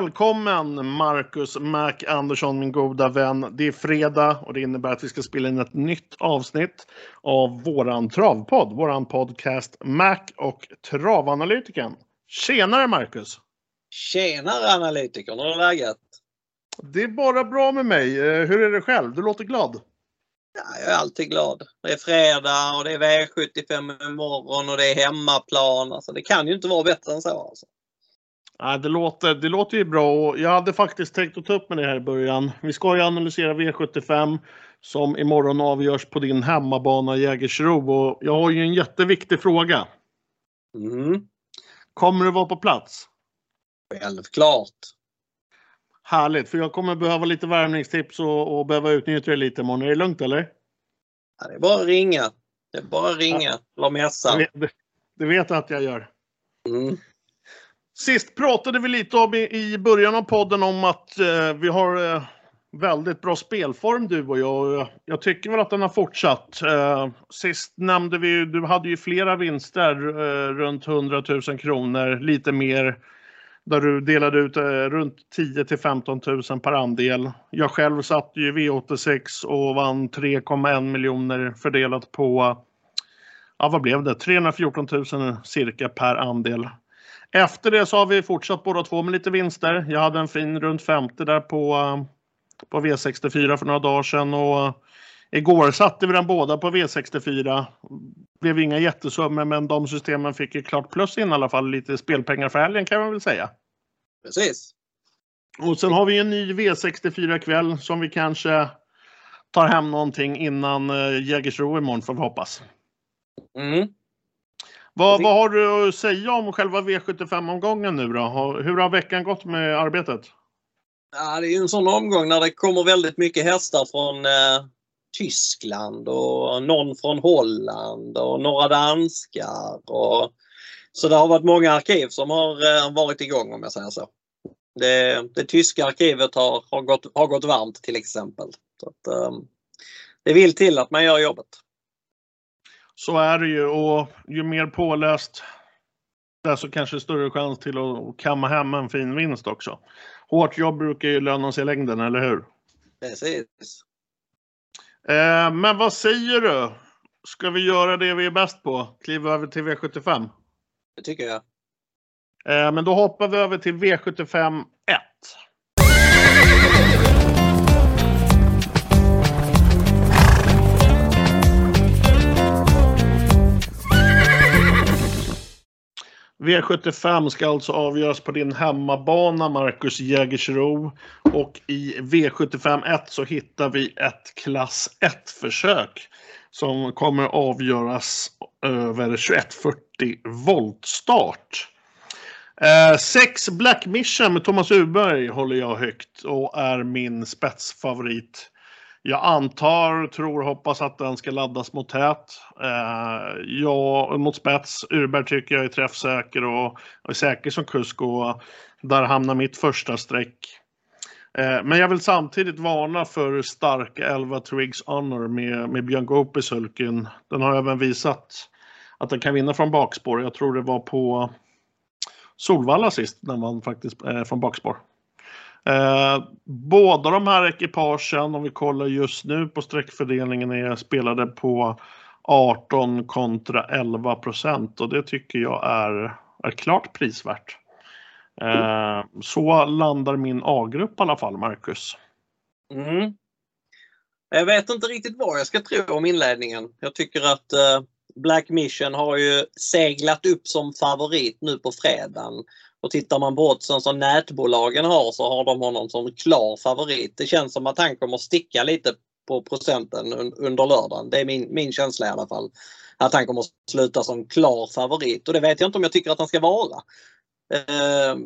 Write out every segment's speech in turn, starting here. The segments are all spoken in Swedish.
Välkommen Marcus Mac Andersson, min goda vän. Det är fredag och det innebär att vi ska spela in ett nytt avsnitt av våran travpodd, våran podcast Mac och Travanalytikern. Tjenare Marcus! Tjenare analytikern, hur är läget? Det är bara bra med mig. Eh, hur är det själv? Du låter glad. Ja, jag är alltid glad. Det är fredag och det är V75 imorgon och det är hemmaplan. Alltså, det kan ju inte vara bättre än så. Alltså. Ja, det, låter, det låter ju bra och jag hade faktiskt tänkt att ta upp med det här i början. Vi ska ju analysera V75 som imorgon avgörs på din hemmabana Jägersro och jag har ju en jätteviktig fråga. Mm. Kommer du vara på plats? Självklart. Härligt, för jag kommer behöva lite värmningstips och, och behöva utnyttja det lite imorgon. Är det lugnt eller? Ja, det är bara att ringa. Det är bara att ringa eller messa. Det, det, det vet jag att jag gör. Mm. Sist pratade vi lite om i, början av podden om att eh, vi har eh, väldigt bra spelform du och jag. Jag tycker väl att den har fortsatt. Eh, sist nämnde vi, ju, du hade ju flera vinster eh, runt 100 000 kronor, lite mer. Där du delade ut eh, runt 10 till 15 000 per andel. Jag själv satt ju V86 och vann 3,1 miljoner fördelat på, ja vad blev det, 314 000 cirka per andel. Efter det så har vi fortsatt båda två med lite vinster. Jag hade en fin runt 50 där på, eh, på V64 för några dagar sedan och igår satte vi den båda på V64. Blev inga jättesummor men de systemen fick ju klart plus in i alla fall lite spelpengar för helgen kan man väl säga. Precis. Och sen har vi en ny V64 kväll som vi kanske tar hem någonting innan eh, Jägersro imorgon får vi hoppas. Mm. Vad, vad har du att säga om själva V75-omgången nu då? Hur har veckan gått med arbetet? Ja, det är en sån omgång när det kommer väldigt mycket hästar från eh, Tyskland och någon från Holland och några danskar. Och, så det har varit många arkiv som har eh, varit igång om jag säger så. Det, det tyska arkivet har, har, gått, har gått varmt till exempel. Så att, eh, det vill till att man gör jobbet. Så är det ju och ju mer påläst desto kanske större chans till att kamma hem en fin vinst också. Hårt jobb brukar ju löna sig i längden, eller hur? Precis. Eh, men vad säger du? Ska vi göra det vi är bäst på? Kliva över till V75? Det tycker jag. Eh, men då hoppar vi över till V75 V75 ska alltså avgöras på din hemmabana Marcus Jägersro. Och i V75 1 så hittar vi ett klass 1-försök som kommer avgöras över 2140 voltstart. Eh, sex Black Mission med Thomas Uberg håller jag högt och är min spetsfavorit. Jag antar, tror, hoppas att den ska laddas mot tät. Eh, ja, mot spets. Urberg tycker jag är träffsäker och, och är säker som kusk och där hamnar mitt första streck. Eh, men jag vill samtidigt varna för starka 11 Twigs Honor med, med Björn Goop i sulken. Den har även visat att den kan vinna från bakspår. Jag tror det var på Solvalla sist när man faktiskt eh, från bakspår. Eh, båda de här ekipagen, om vi kollar just nu på sträckfördelningen, är spelade på 18 kontra 11 procent och det tycker jag är, är klart prisvärt. Eh, så landar min A-grupp i alla fall, Marcus. Mm. Jag vet inte riktigt vad jag ska tro om inledningen. Jag tycker att eh, Black Mission har ju seglat upp som favorit nu på fredagen. Och tittar man på oddsen som nätbolagen har så har de honom som klar favorit. Det känns som att han kommer sticka lite på procenten under lördagen. Det är min, min känsla i alla fall. Att han kommer sluta som klar favorit och det vet jag inte om jag tycker att han ska vara. Eh,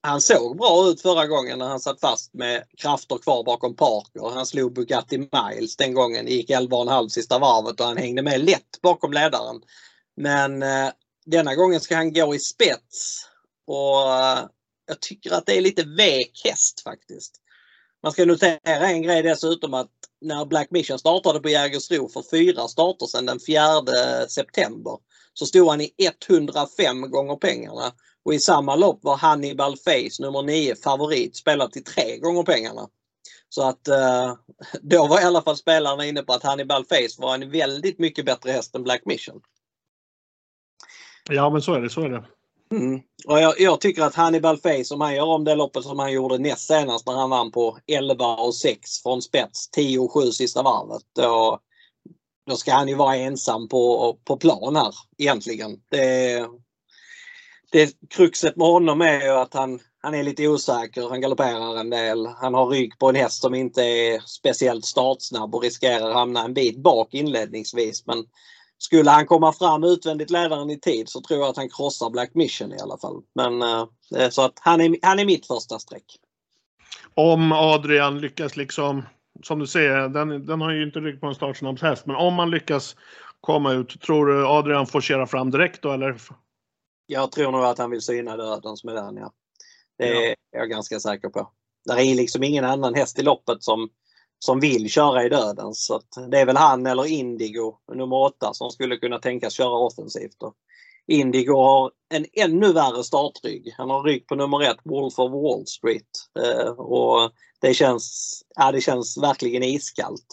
han såg bra ut förra gången när han satt fast med krafter kvar bakom Parker. Han slog Bugatti Miles den gången, gick 11,5 sista varvet och han hängde med lätt bakom ledaren. Men eh, denna gången ska han gå i spets och eh, jag tycker att det är lite vek häst faktiskt. Man ska notera en grej dessutom att när Black Mission startade på Jägersro för fyra starter sedan den 4 september så stod han i 105 gånger pengarna Och i samma lopp var Hannibal Face nummer 9 favorit spelad till tre gånger pengarna. Så att eh, då var i alla fall spelarna inne på att Hannibal Face var en väldigt mycket bättre häst än Black Mission. Ja men så är det, så är det. Mm. Och jag, jag, tycker att Hannibal Face, om han gör om det loppet som han gjorde näst senast när han vann på 11 och 6 från spets, 10 och 7 sista varvet. Då, då ska han ju vara ensam på, på plan här egentligen. Det, det Kruxet med honom är ju att han, han är lite osäker, han galopperar en del. Han har rygg på en häst som inte är speciellt startsnabb och riskerar att hamna en bit bak inledningsvis. Men skulle han komma fram utvändigt ledaren i tid så tror jag att han krossar Black Mission i alla fall. Men eh, så att han är, han är mitt första streck. Om Adrian lyckas liksom, som du säger, den, den har ju inte rygg på en startsnabb häst, men om man lyckas komma ut, tror du Adrian får köra fram direkt då eller? Jag tror nog att han vill syna dödens med den ja. Det är ja. jag ganska säker på. Det är liksom ingen annan häst i loppet som som vill köra i döden. Så det är väl han eller Indigo, nummer åtta, som skulle kunna tänkas köra offensivt. Och Indigo har en ännu värre startrygg. Han har rygg på nummer ett, Wolf of Wall Street. Eh, och det känns, ja, det känns verkligen iskallt.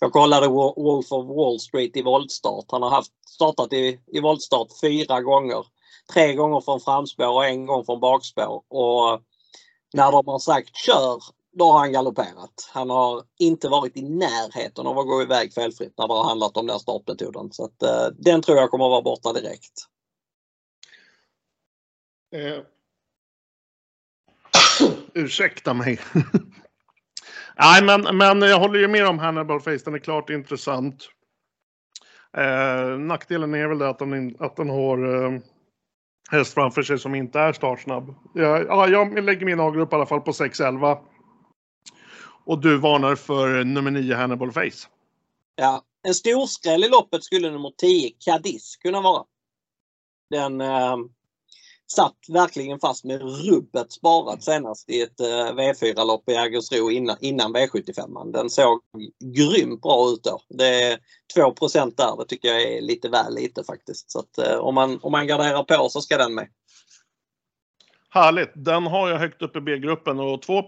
Jag kollade Wolf of Wall Street i voltstart. Han har haft, startat i, i voltstart fyra gånger. Tre gånger från framspår och en gång från bakspår. Och när de har sagt kör då har han galopperat. Han har inte varit i närheten av att gå iväg felfritt när det har handlat om den startmetoden. Så att, eh, den tror jag kommer att vara borta direkt. Eh. Ursäkta mig. Nej, men, men jag håller ju med om Hannibal Face. Den är klart intressant. Eh, nackdelen är väl det att den, att den har eh, häst framför sig som inte är startsnabb. Jag, ja, jag lägger min A-grupp i alla fall på 6-11. Och du varnar för nummer 9 Hannibal Face. Ja, en storskräll i loppet skulle nummer 10 Cadiz kunna vara. Den eh, satt verkligen fast med rubbet sparat senast i ett eh, V4-lopp i Jägersro innan, innan V75. Den såg grymt bra ut då. Det är 2% där, det tycker jag är lite väl lite faktiskt. Så att, eh, om, man, om man garderar på så ska den med. Härligt! Den har jag högt upp i B-gruppen och 2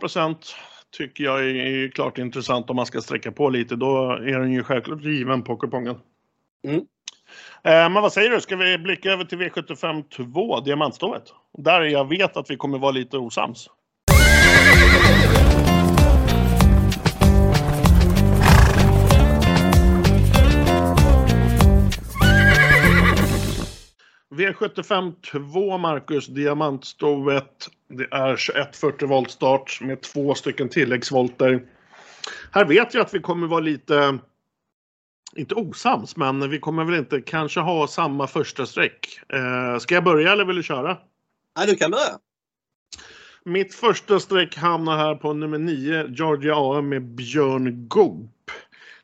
tycker jag är klart intressant om man ska sträcka på lite. Då är den ju självklart given på kupongen. Mm. Eh, men vad säger du, ska vi blicka över till V75 2, diamantstovet? Där jag vet att vi kommer vara lite osams. V75 2, Marcus, diamantstovet. Det är 2140 volt start med två stycken tilläggsvolter. Här vet jag att vi kommer vara lite, inte osams, men vi kommer väl inte kanske ha samma första streck. Eh, ska jag börja eller vill du köra? Nej, du kan börja. Mitt första streck hamnar här på nummer 9, Georgia AM med Björn Goop.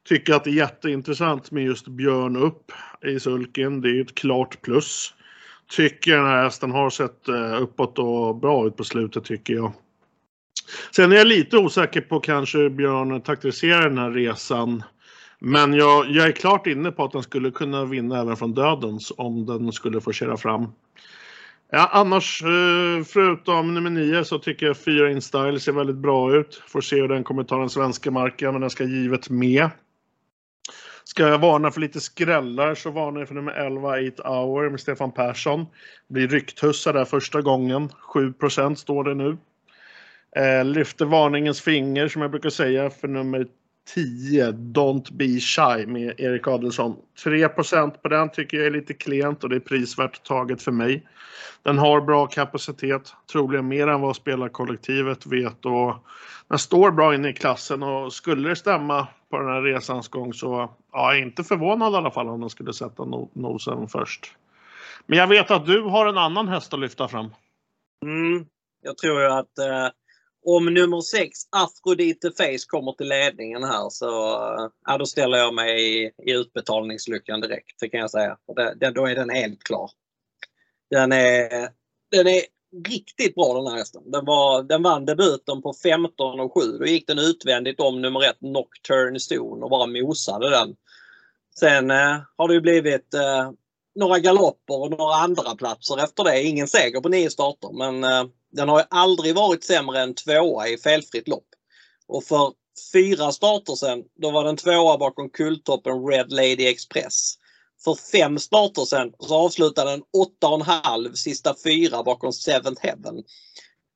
Tycker att det är jätteintressant med just Björn upp i sulken. Det är ett klart plus tycker den här hästen har sett eh, uppåt och bra ut på slutet tycker jag. Sen är jag lite osäker på kanske hur Björn taktiserar den här resan. Men jag, jag, är klart inne på att den skulle kunna vinna även från dödens om den skulle få köra fram. Ja, annars, eh, förutom nummer 9 så tycker jag 4 InStyle ser väldigt bra ut. Får se hur den kommer ta den svenska marken, men den ska givet med. Ska jag varna för lite skrällar så varnar jag för nummer 11 8 Hour med Stefan Persson. Blir rykthussa där första gången. 7% står det nu. Eh, lyfter varningens finger som jag brukar säga för nummer 10 Don't Be Shy med Erik Adelsson. 3% på den tycker jag är lite klent och det är prisvärt taget för mig. Den har bra kapacitet, troligen mer än vad spelarkollektivet vet och den står bra inne i klassen och skulle det stämma på den här resans gång så ja, jag är inte förvånad i alla fall om den skulle sätta nosen först. Men jag vet att du har en annan häst att lyfta fram. Mm, jag tror ju att eh, om nummer 6 Afrodite Face kommer till ledningen här så eh, ja, då ställer jag mig i, i utbetalningsluckan direkt. Det kan jag säga. Det, det, då är den helt klar. Den är, den är riktigt bra den här hästen. Den, var, den vann debuten på 15 och 7. Då gick den utvändigt om nummer 1 Nocturne Stone och bara mosade den. Sen eh, har det ju blivit eh, några galopper och några andra platser efter det. Ingen seger på nio starter men eh, den har aldrig varit sämre än tvåa i felfritt lopp. Och för fyra starter sen, då var den tvåa bakom kultoppen Red Lady Express. För fem starter sen så avslutade den 8,5 sista fyra bakom Seventh Heaven.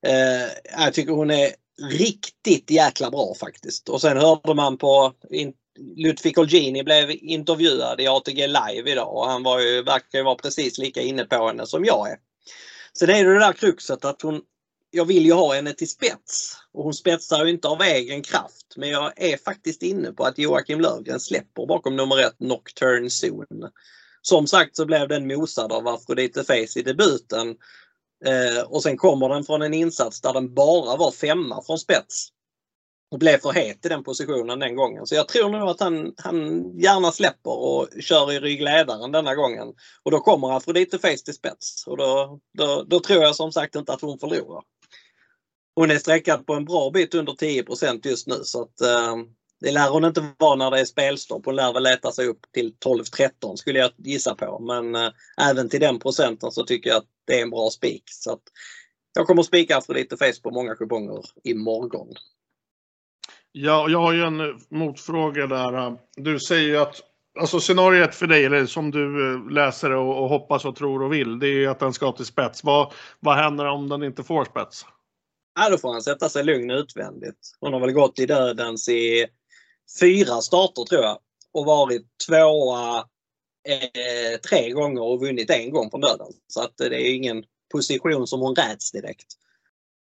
Eh, jag tycker hon är riktigt jäkla bra faktiskt. Och sen hörde man på in, Ludvig Olgini blev intervjuad i ATG Live idag och han var ju, verkar ju vara precis lika inne på henne som jag är. Sen är det det där kruxet att hon, jag vill ju ha henne till spets och hon spetsar ju inte av egen kraft. Men jag är faktiskt inne på att Joakim Lövgren släpper bakom nummer ett Nocturne Zone. Som sagt så blev den mosad av Afrodite Face i debuten. Eh, och sen kommer den från en insats där den bara var femma från spets blev för het i den positionen den gången. Så jag tror nog att han, han gärna släpper och kör i ryggledaren denna gången. Och då kommer Afrodite Face till spets och då, då, då tror jag som sagt inte att hon förlorar. Hon är sträckad på en bra bit under 10% just nu så att eh, det lär hon inte vara när det är spelstopp. Hon lär väl leta sig upp till 12-13 skulle jag gissa på. Men eh, även till den procenten så tycker jag att det är en bra spik. Så att jag kommer spika Afrodite Face på många kuponger imorgon. Ja, jag har ju en eh, motfråga där. Eh, du säger ju att Alltså scenariet för dig, eller som du eh, läser och, och hoppas och tror och vill, det är ju att den ska till spets. Vad, vad händer om den inte får spets? Ja, då får han sätta sig lugn utvändigt. Hon har väl gått i dödens i fyra starter tror jag. Och varit tvåa eh, tre gånger och vunnit en gång från döden. Så att det är ingen position som hon räds direkt.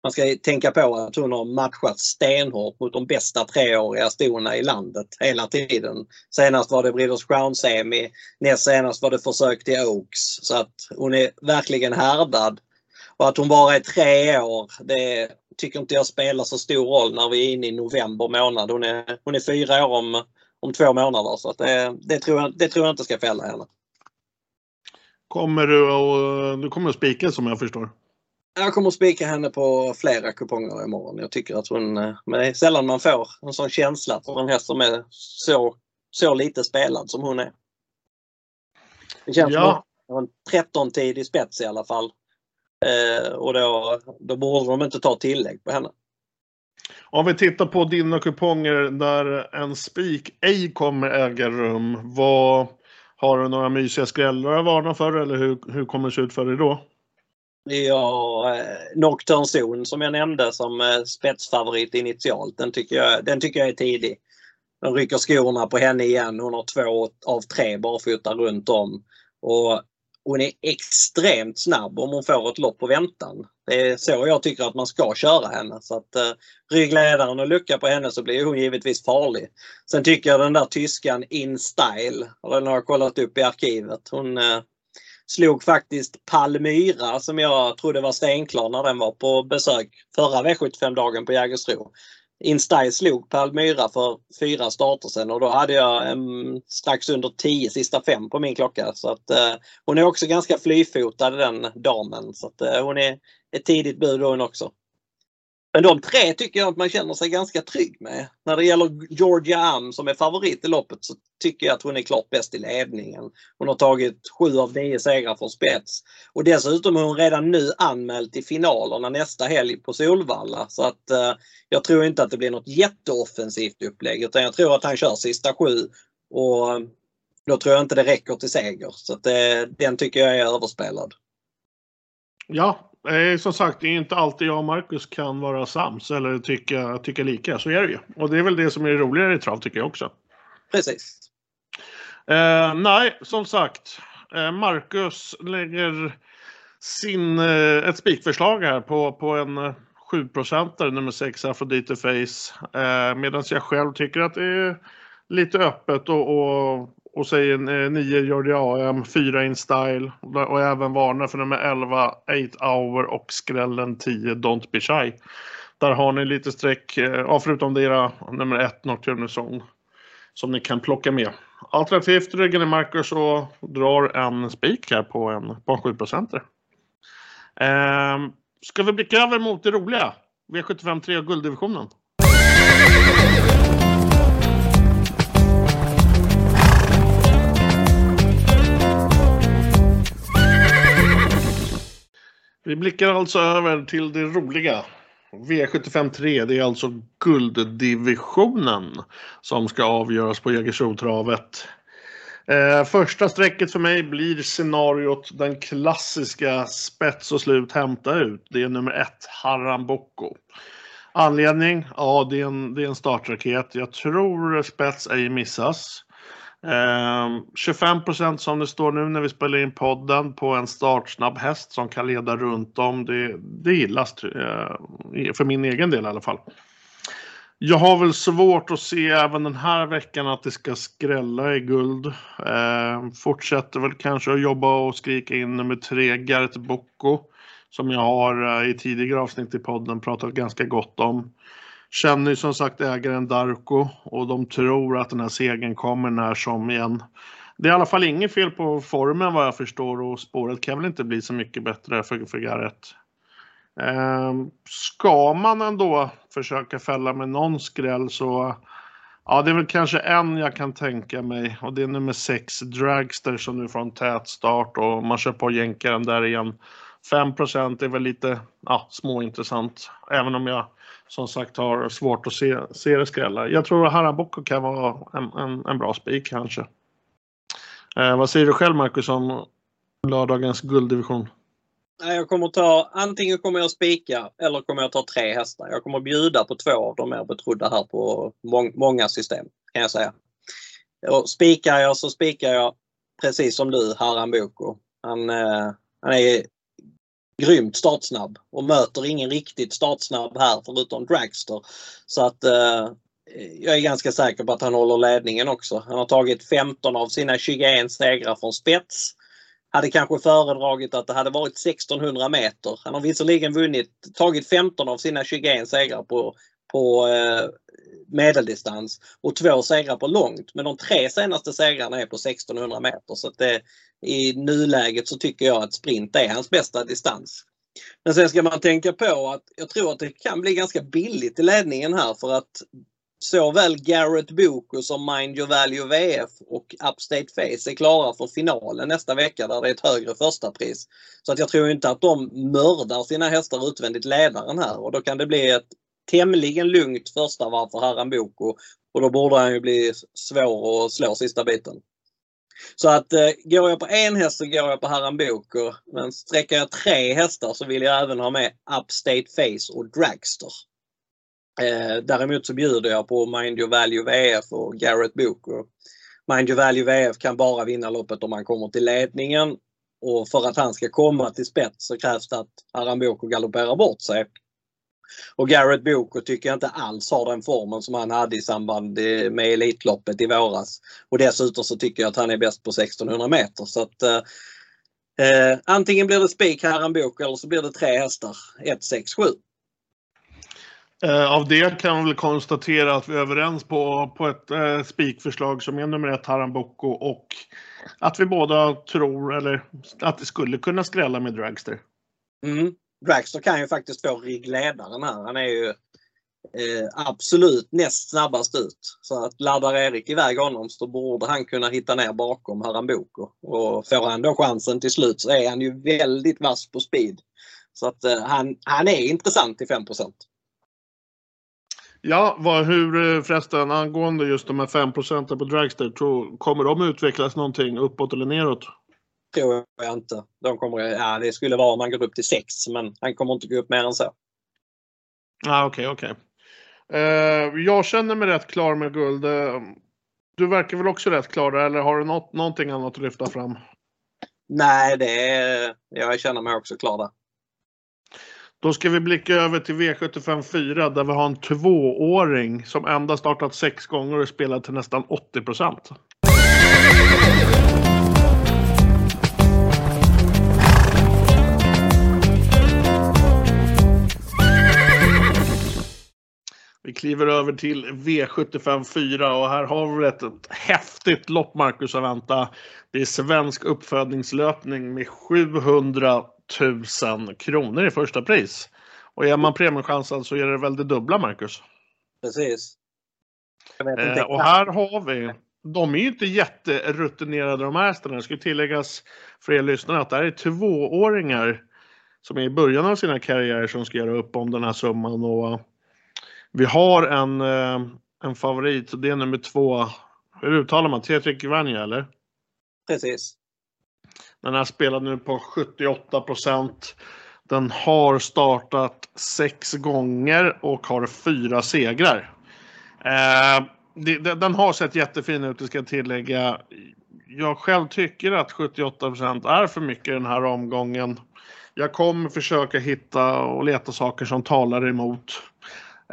Man ska tänka på att hon har matchat stenhårt mot de bästa treåriga stona i landet hela tiden. Senast var det Breeders Crown Semi, näst senast var det försök till Oaks. Så att hon är verkligen härdad. Och att hon bara är tre år, det tycker inte jag spelar så stor roll när vi är inne i november månad. Hon är, hon är fyra år om, om två månader så att det, det, tror jag, det tror jag inte ska fälla henne. Kommer du att, du kommer att spika som jag förstår? Jag kommer att spika henne på flera kuponger imorgon. Jag tycker att hon, men det är sällan man får en sån känsla för en häst som är så, så lite spelad som hon är. Det känns ja. som en 13-tidig spets i alla fall. Eh, och då, då borde de inte ta tillägg på henne. Om vi tittar på dina kuponger där en spik ej kommer äga rum. Vad, har du några mysiga skrällar att varna för eller hur, hur kommer det se ut för dig då? Ja, eh, Nocturne Zone som jag nämnde som eh, spetsfavorit initialt. Den tycker jag, den tycker jag är tidig. De rycker skorna på henne igen. Hon har två av tre barfota runt om. Och hon är extremt snabb om hon får ett lopp på väntan. Det är så jag tycker att man ska köra henne. Så att eh, ryggledaren och lucka på henne så blir hon givetvis farlig. Sen tycker jag den där tyskan In Style, den har jag kollat upp i arkivet. Hon eh, slog faktiskt Palmyra som jag trodde var stenklar när den var på besök förra V75-dagen på Jägersro. Instai slog Palmyra för fyra starter sen och då hade jag um, strax under 10 sista fem på min klocka. Så att, uh, hon är också ganska flyfotad den damen. Så att, uh, hon är ett tidigt bud hon också. Men de tre tycker jag att man känner sig ganska trygg med. När det gäller Georgia Am som är favorit i loppet så tycker jag att hon är klart bäst i ledningen. Hon har tagit sju av nio segrar från spets. Och dessutom är hon redan nu anmäld till finalerna nästa helg på Solvalla. Så att eh, jag tror inte att det blir något jätteoffensivt upplägg utan jag tror att han kör sista sju. Och eh, då tror jag inte det räcker till seger. Så att, eh, den tycker jag är överspelad. Ja, eh, som sagt, det är inte alltid jag och Marcus kan vara sams eller tycka, tycka lika. Så är det ju. Och det är väl det som är roligare i trav tycker jag också. Precis. Eh, nej, som sagt. Eh, Marcus lägger sin, eh, ett spikförslag här på, på en 7 procentare nummer 6 Afrodite Face. Eh, Medan jag själv tycker att det är lite öppet och, och och säger eh, 9 Jordi AM, 4 In Style och även varnar för nummer 11 8 Hour och skrällen 10 Don't Be Shy. Där har ni lite streck, eh, ja, förutom era nummer 1 Nocturne Song som ni kan plocka med. Alternativt ryggen i Marcus och drar en spik här på en, på en 7 procentare. Ehm, ska vi blicka över mot det roliga? V75 3 och gulddivisionen. Vi blickar alltså över till det roliga. V75 3, det är alltså gulddivisionen som ska avgöras på Jägersro-travet. Eh, första strecket för mig blir scenariot den klassiska spets och slut hämta ut. Det är nummer ett, Haram Boko. Anledning? Ja, det är en, det är en startraket. Jag tror spets ej missas. Ehm, 25 procent som det står nu när vi spelar in podden på en startsnabb häst som kan leda runt om. Det, det gillas eh, för min egen del i alla fall. Jag har väl svårt att se även den här veckan att det ska skrälla i guld. Eh, fortsätter väl kanske att jobba och skrika in nummer tre, Gareth Bocco. Som jag har eh, i tidigare avsnitt i podden pratat ganska gott om. Känner ju som sagt ägaren Darko och de tror att den här segern kommer när som igen. Det är i alla fall inget fel på formen vad jag förstår och spåret kan väl inte bli så mycket bättre för, för Garrett. Ehm, ska man ändå försöka fälla med någon skräll så Ja, det är väl kanske en jag kan tänka mig och det är nummer 6 Dragster som nu får en tät start och man kör på jänkaren där igen. 5% är väl lite ja, småintressant även om jag som sagt har svårt att se, se det skrälla. Jag tror att Haraboko kan vara en, en, en bra spik kanske. Eh, vad säger du själv Marcus om lördagens gulddivision? Jag kommer ta, antingen kommer jag spika eller kommer jag ta tre hästar. Jag kommer bjuda på två av de mer betrodda här på må många system kan jag säga. Och spikar jag så spikar jag precis som du, Haram Boko. Han, eh, han är grymt startsnabb och möter ingen riktigt startsnabb här förutom Dragster. Så att eh, jag är ganska säker på att han håller ledningen också. Han har tagit 15 av sina 21 segrar från spets. Hade kanske föredragit att det hade varit 1600 meter. Han har visserligen vunnit, tagit 15 av sina 21 segrar på, på eh, medeldistans och två segrar på långt. Men de tre senaste segrarna är på 1600 meter. Så att det, i nuläget så tycker jag att sprint är hans bästa distans. Men sen ska man tänka på att jag tror att det kan bli ganska billigt i ledningen här för att såväl Garrett Boko som Mind Your Value VF och Upstate Face är klara för finalen nästa vecka där det är ett högre första pris. Så att jag tror inte att de mördar sina hästar utvändigt ledaren här och då kan det bli ett tämligen lugnt första varv för Haram Boko och då borde han ju bli svår att slå sista biten. Så att eh, går jag på en häst så går jag på Haram Boko. Men sträcker jag tre hästar så vill jag även ha med Upstate Face och Dragster. Eh, däremot så bjuder jag på Mind Your Value VF och Garrett Boko. Mind Your Value VF kan bara vinna loppet om han kommer till ledningen. Och för att han ska komma till spets så krävs det att Haram galopperar bort sig. Och Garrett Boko tycker jag inte alls har den formen som han hade i samband med Elitloppet i våras. Och dessutom så tycker jag att han är bäst på 1600 meter. Så att, eh, eh antingen blir det spik Haram Boko eller så blir det tre hästar. 1, 6, 7. Eh, av det kan väl konstatera att vi är överens på, på ett eh, spikförslag som är nummer ett Haram Boko och att vi båda tror eller att det skulle kunna skrälla med Dragster. Mm. Dragster kan ju faktiskt få ryggledaren här. Han är ju eh, absolut näst snabbast ut. Så att laddar Erik iväg honom så borde han kunna hitta ner bakom Haramboko. Och får han då chansen till slut så är han ju väldigt vass på speed. Så att eh, han, han är intressant till 5% Ja, vad, hur eh, förresten angående just de här 5 procenten på Dragster, tror, kommer de utvecklas någonting uppåt eller neråt? Tror jag inte. De kommer, ja, det skulle vara om han går upp till 6 men han kommer inte gå upp mer än så. Ah, Okej, okay, okej. Okay. Uh, jag känner mig rätt klar med guld. Uh, du verkar väl också rätt klar där, eller har du något, någonting annat att lyfta fram? Nej, det är, jag känner mig också klar där. Då ska vi blicka över till V75 4 där vi har en tvååring som endast startat sex gånger och spelat till nästan 80 procent. Vi kliver över till V75 4 och här har vi ett, ett häftigt lopp Marcus att vänta. Det är svensk uppfödningslöpning med 700 000 kronor i första pris. Och är man premiechansad så är det väl det dubbla Marcus? Precis. Eh, och här har vi de är ju inte jätterutinerade de här hästarna. Det ska tilläggas för er lyssnare att det här är tvååringar som är i början av sina karriärer som ska göra upp om den här summan. Och vi har en, en favorit och det är nummer två. Hur uttalar man? Tetrik Vanja eller? Precis. Den här spelar nu på 78 procent. Den har startat sex gånger och har fyra segrar. Eh, det, den har sett jättefin ut, det ska jag tillägga. Jag själv tycker att 78 procent är för mycket den här omgången. Jag kommer försöka hitta och leta saker som talar emot.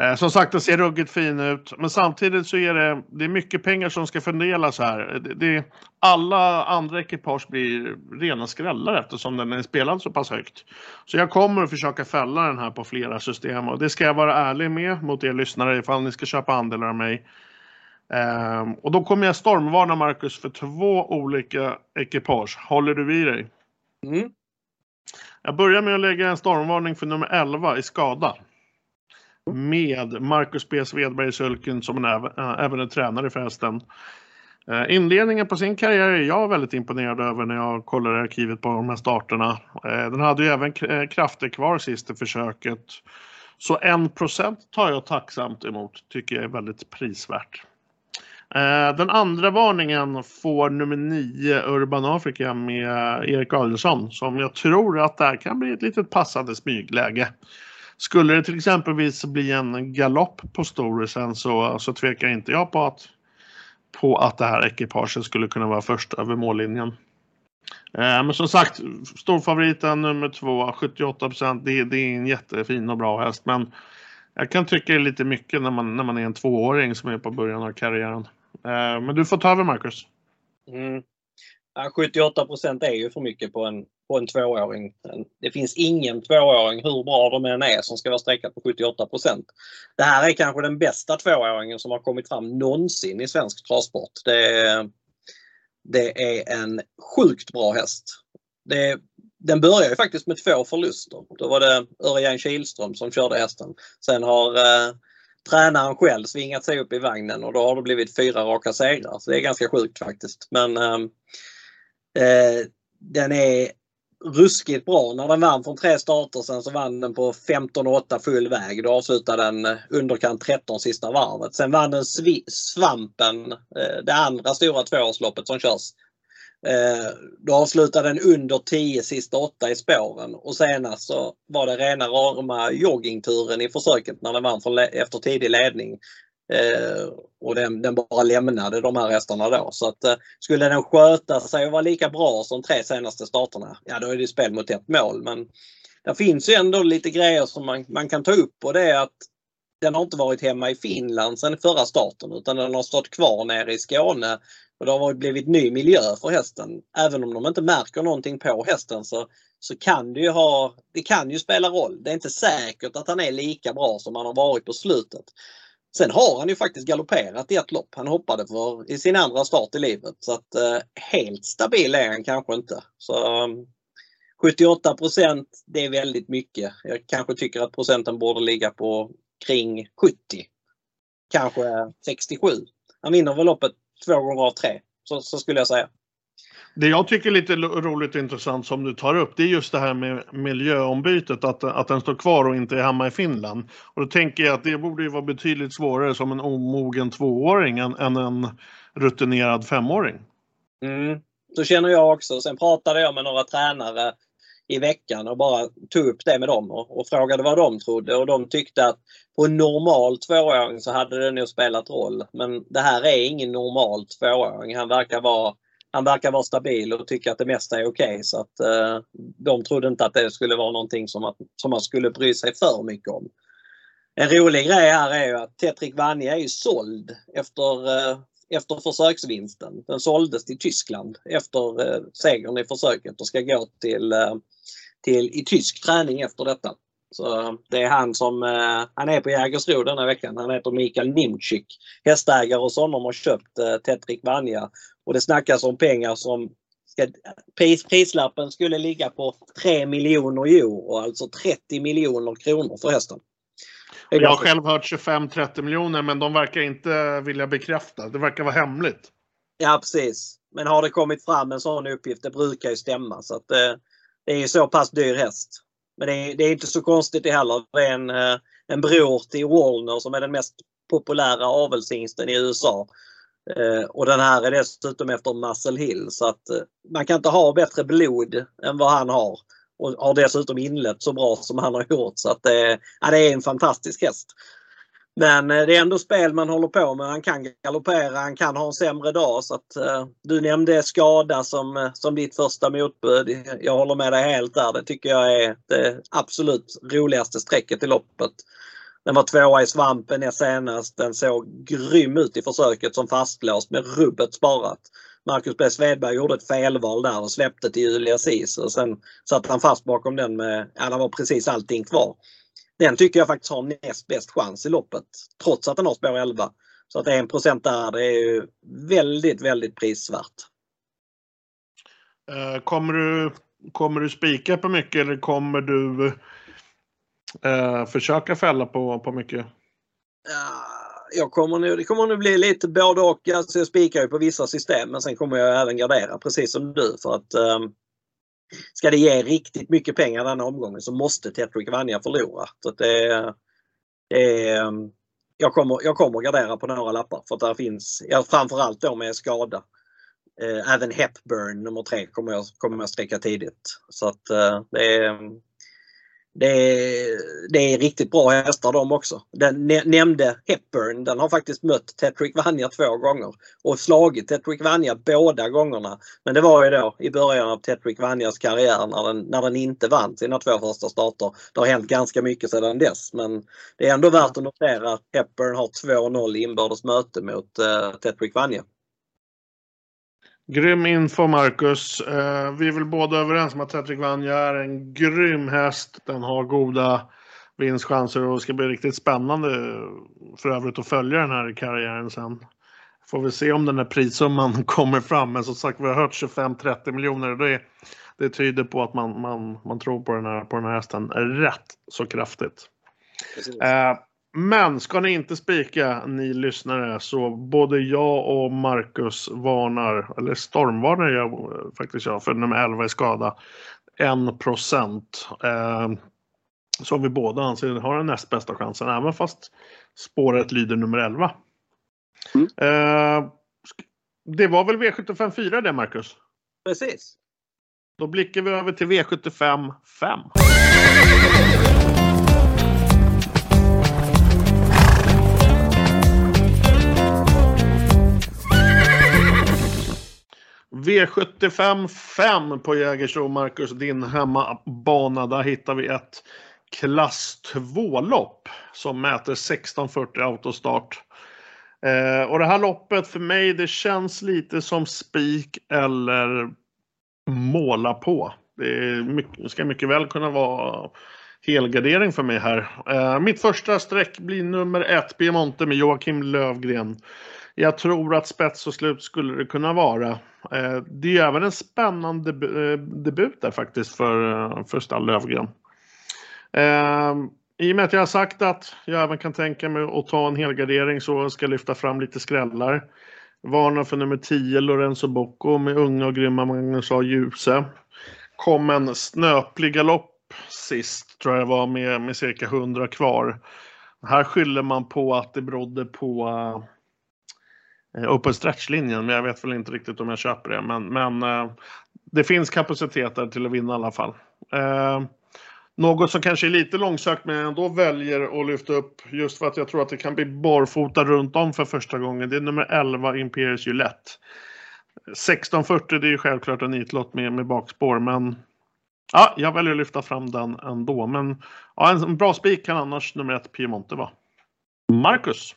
Eh, som sagt, den ser ruggigt fin ut, men samtidigt så är det, det är mycket pengar som ska fördelas här. Det, det, alla andra ekipage blir rena skrällar eftersom den är spelad så pass högt. Så jag kommer att försöka fälla den här på flera system och det ska jag vara ärlig med mot er lyssnare ifall ni ska köpa andelar av mig. Eh, och då kommer jag stormvarna Marcus för två olika ekipage. Håller du vid dig? Mm. Jag börjar med att lägga en stormvarning för nummer 11 i skada med Marcus B. Svedberg i sulken som en, även äh, är tränare förresten. Eh, inledningen på sin karriär är jag väldigt imponerad över när jag kollar arkivet på de här starterna. Eh, den hade ju även eh, krafter kvar sist i försöket. Så 1% tar jag tacksamt emot, tycker jag är väldigt prisvärt. Den andra varningen får nummer 9 Urban Afrika med Erik Adelsson som jag tror att det här kan bli ett litet passande smygläge. Skulle det till exempelvis bli en galopp på Storisen så, så tvekar inte jag på att, på att det här ekipaget skulle kunna vara först över mållinjen. Eh, men som sagt, storfavoriten nummer två, 78 procent, det, det, är en jättefin och bra häst. Men jag kan tycka det är lite mycket när man, när man är en tvååring som är på början av karriären. Eh, men du får ta över Marcus. Mm. 78 procent är ju för mycket på en, på en tvååring. Det finns ingen tvååring, hur bra de än är, som ska vara sträckad på 78. Det här är kanske den bästa tvååringen som har kommit fram någonsin i svensk travsport. Det, det är en sjukt bra häst. Det, den börjar ju faktiskt med två förluster. Då var det Örjan Kihlström som körde hästen. Sen har eh, tränaren själv svingat sig upp i vagnen och då har det blivit fyra raka segrar. Så det är ganska sjukt faktiskt. Men ehm, Eh, den är ruskigt bra. När den vann från tre starter sen så vann den på 15,8 full väg. Då avslutade den eh, underkant 13 sista varvet. Sen vann den Svampen, eh, det andra stora tvåårsloppet som körs. Eh, då avslutade den under 10 sista åtta i spåren och senast så var det rena rama joggingturen i försöket när den vann efter tidig ledning. Eh, och den, den, bara lämnade de här hästarna då. Så att eh, skulle den sköta sig och vara lika bra som tre senaste starterna, ja då är det spel mot ett mål. Men det finns ju ändå lite grejer som man, man kan ta upp och det är att den har inte varit hemma i Finland sedan förra starten utan den har stått kvar nere i Skåne och det har blivit ny miljö för hästen. Även om de inte märker någonting på hästen så, så kan det ju ha, det kan ju spela roll. Det är inte säkert att han är lika bra som han har varit på slutet. Sen har han ju faktiskt galopperat i ett lopp. Han hoppade för i sin andra start i livet. Så att eh, helt stabil är han kanske inte. Så ehm, um, 78 det är väldigt mycket. Jag kanske tycker att procenten borde ligga på kring 70. Kanske 67. Han vinner väl loppet två gånger av tre. Så, så skulle jag säga. Det jag tycker är lite roligt och intressant som du tar upp det är just det här med miljöombytet, att, att den står kvar och inte är hemma i Finland. Och då tänker jag att det borde ju vara betydligt svårare som en omogen tvååring än, än en rutinerad femåring. Mm, så känner jag också. Sen pratade jag med några tränare i veckan och bara tog upp det med dem och, och, frågade vad de trodde och de tyckte att på en normal tvååring så hade det nog spelat roll. Men det här är ingen normal tvååring. Han verkar vara han verkar vara stabil och tycker att det mesta är okej. Okay, så att eh, de trodde inte att det skulle vara någonting som, att, som man skulle bry sig för mycket om. En rolig grej här är ju att Tetrik Vanja är ju såld efter, eh, efter försöksvinsten. Den såldes till Tyskland efter eh, segern i försöket och ska gå till, eh, till i tysk träning efter detta. Så det är han som, eh, han är på Jägersro denna veckan. Han heter Mikael Nimczyk. Hästägare hos honom har köpt eh, Tetrik Vanja och det snackas om pengar som ska, pris, prislappen skulle ligga på 3 miljoner euro, alltså 30 miljoner kronor för hästen. Jag har själv hört 25-30 miljoner men de verkar inte vilja bekräfta. Det verkar vara hemligt. Ja precis. Men har det kommit fram en sån uppgift, det brukar ju stämma. Så att, eh, det är ju så pass dyr häst. Men det är, det är inte så konstigt det heller. Det är en, eh, en bror till Warner som är den mest populära avelshingsten i USA. Eh, och den här är dessutom efter Muscle Hill så att eh, man kan inte ha bättre blod än vad han har. Och har dessutom inlett så bra som han har gjort. Så att det, ja, det är en fantastisk häst. Men eh, det är ändå spel man håller på med. Han kan galoppera, han kan ha en sämre dag. Så att, eh, du nämnde skada som, eh, som ditt första motbud. Jag håller med dig helt där. Det tycker jag är det absolut roligaste strecket i loppet. Den var tvåa i svampen näst senast. Den såg grym ut i försöket som fastlåst med rubbet sparat. Marcus B Svedberg gjorde ett felval där och släppte till Julia Cis och sen satt han fast bakom den med, ja det var precis allting kvar. Den tycker jag faktiskt har näst bäst chans i loppet trots att den har spår 11. Så att 1 där det är ju väldigt, väldigt prisvärt. Eh, kommer du, kommer du spika på mycket eller kommer du eh, försöka fälla på, på mycket? jag kommer nu, det kommer nog bli lite både och. Alltså jag spikar ju på vissa system men sen kommer jag även gardera precis som du för att um, ska det ge riktigt mycket pengar denna omgången så måste Tetrick Vanja förlora. Så det, det um, jag, kommer, jag kommer gardera på några lappar för att där finns, ja, framförallt då med skada. Eh, även Hepburn nummer tre kommer jag, kommer jag sträcka tidigt. Så att eh, det är um, det är, det är riktigt bra hästar de också. Den nämnde Hepburn, den har faktiskt mött Tetrick Vanja två gånger och slagit Tetrick Vanja båda gångerna. Men det var ju då i början av Tetrick Vanjas karriär när den, när den inte vann sina två första starter. Det har hänt ganska mycket sedan dess men det är ändå värt att notera att Hepburn har 2-0 inbördes möte mot eh, uh, Tetrick Vanja. Grym info Marcus. Eh, vi är väl båda överens om att Tetrick Vanja är en grym häst. Den har goda vinstchanser och det ska bli riktigt spännande för övrigt att följa den här karriären sen. Får vi se om den här prissumman kommer fram. Men som sagt, vi har hört 25-30 miljoner. Det, det tyder på att man, man, man tror på den, här, på den här hästen rätt så kraftigt. Eh, men ska ni inte spika, ni lyssnare, så både jag och Marcus varnar, eller stormvarnar jag faktiskt jag, för nummer 11 är skada. 1 procent. Eh, som vi båda anser har den näst bästa chansen, även fast spåret lyder nummer 11. Mm. Eh, det var väl V75 4 det, Marcus? Precis. Då blickar vi över till V75 5. V75 5 på Jägersro, Marcus, din hemmabana. Där hittar vi ett klass 2-lopp som mäter 1640 autostart. Eh, och det här loppet för mig, det känns lite som spik eller måla på. Det mycket, ska mycket väl kunna vara helgardering för mig här. Eh, mitt första streck blir nummer ett, Piemonte med Joakim Lövgren. Jag tror att spets och slut skulle det kunna vara. Eh, det är även en spännande eh, debut där faktiskt för, eh, för Stall Löfgren. Eh, I och med att jag har sagt att jag även kan tänka mig att ta en helgardering så ska jag lyfta fram lite skrällar. Varnar för nummer 10 Lorenzo Bocco med unga och grymma Magnus A. Djuse. Kom en snöplig galopp sist tror jag det var med, med cirka 100 kvar. Här skyller man på att det berodde på eh, Eh, open stretch-linjen, men jag vet väl inte riktigt om jag köper det. Men, men eh, det finns kapacitet till att vinna i alla fall. Eh, något som kanske är lite långsökt men jag ändå väljer att lyfta upp just för att jag tror att det kan bli barfota runt om för första gången. Det är nummer 11 Imperius Gillette. 1640 det är ju självklart en nitlott med, med bakspår men ja, jag väljer att lyfta fram den ändå. Men ja, en bra spik kan annars nummer 1 Piemonte vara. Marcus?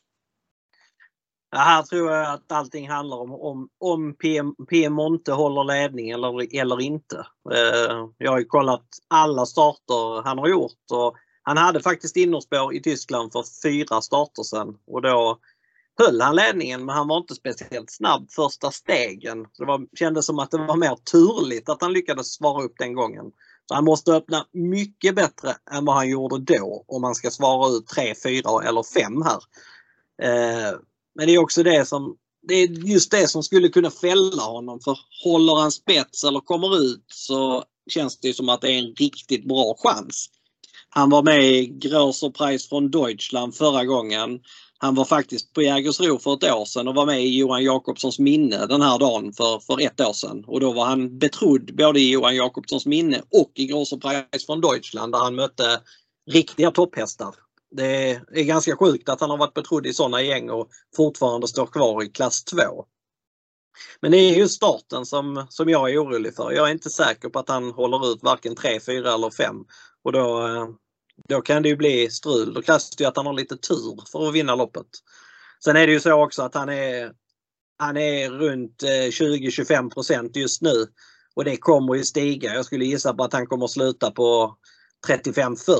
Här tror jag att allting handlar om om, om PM, Piemonte håller ledning eller, eller inte. Eh, jag har ju kollat alla starter han har gjort och han hade faktiskt innerspår i Tyskland för fyra starter sedan och då höll han ledningen men han var inte speciellt snabb första stegen. Det var, kändes som att det var mer turligt att han lyckades svara upp den gången. Så han måste öppna mycket bättre än vad han gjorde då om han ska svara ut 3, 4 eller 5 här. Eh, men det är också det som det är just det som skulle kunna fälla honom för håller han spets eller kommer ut så känns det som att det är en riktigt bra chans. Han var med i Grosserpreis från Deutschland förra gången. Han var faktiskt på Jägersro för ett år sedan och var med i Johan Jakobssons minne den här dagen för, för ett år sedan. Och då var han betrodd både i Johan Jakobssons minne och i Grosser Preis från Deutschland där han mötte riktiga topphästar. Det är ganska sjukt att han har varit betrodd i sådana gäng och fortfarande står kvar i klass 2. Men det är ju starten som, som jag är orolig för. Jag är inte säker på att han håller ut varken 3, 4 eller 5. Och då, eh, då kan det ju bli strul. Då krävs det ju att han har lite tur för att vinna loppet. Sen är det ju så också att han är, han är runt eh, 20-25% just nu. Och det kommer ju stiga. Jag skulle gissa på att han kommer sluta på 35-40.